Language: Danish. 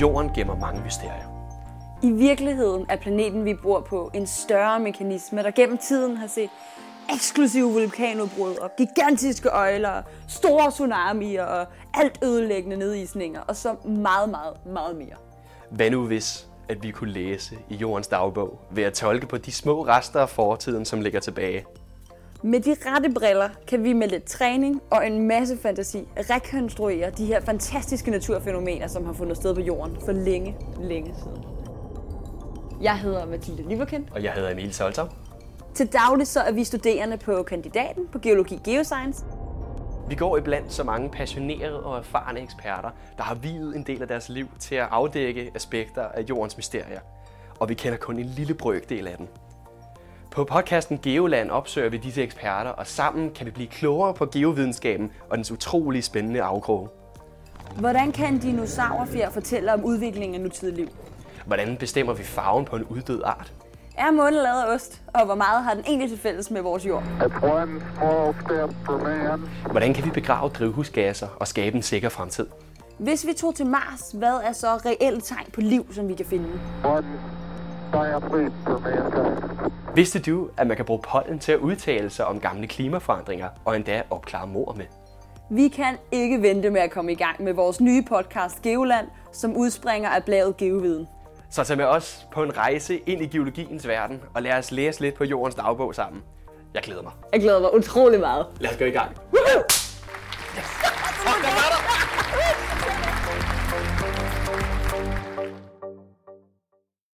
jorden gemmer mange mysterier. I virkeligheden er planeten, vi bor på, en større mekanisme, der gennem tiden har set eksklusive vulkanudbrud og gigantiske øjler, store tsunamier og alt ødelæggende nedisninger og så meget, meget, meget mere. Hvad nu hvis, at vi kunne læse i jordens dagbog ved at tolke på de små rester af fortiden, som ligger tilbage? Med de rette briller kan vi med lidt træning og en masse fantasi rekonstruere de her fantastiske naturfænomener, som har fundet sted på jorden for længe, længe siden. Jeg hedder Mathilde Liverkind. Og jeg hedder Emil Soltau. Til daglig så er vi studerende på kandidaten på Geologi Geoscience. Vi går iblandt så mange passionerede og erfarne eksperter, der har videt en del af deres liv til at afdække aspekter af jordens mysterier. Og vi kender kun en lille brøkdel af den. På podcasten Geoland opsøger vi disse eksperter, og sammen kan vi blive klogere på geovidenskaben og dens utrolig spændende afkroge. Hvordan kan en dinosaurfjer fortælle om udviklingen af nutidigt liv? Hvordan bestemmer vi farven på en uddød art? Er månen lavet af ost, og hvor meget har den egentlig til fælles med vores jord? Hvordan kan vi begrave drivhusgasser og skabe en sikker fremtid? Hvis vi tog til Mars, hvad er så reelle tegn på liv, som vi kan finde? one giant leap for mankind. Vidste du, at man kan bruge pollen til at udtale sig om gamle klimaforandringer og endda opklare mord med? Vi kan ikke vente med at komme i gang med vores nye podcast Geoland, som udspringer af bladet Geoviden. Så tag med os på en rejse ind i geologiens verden, og lad os læse lidt på jordens dagbog sammen. Jeg glæder mig. Jeg glæder mig utrolig meget. Lad os gå i gang. Woohoo!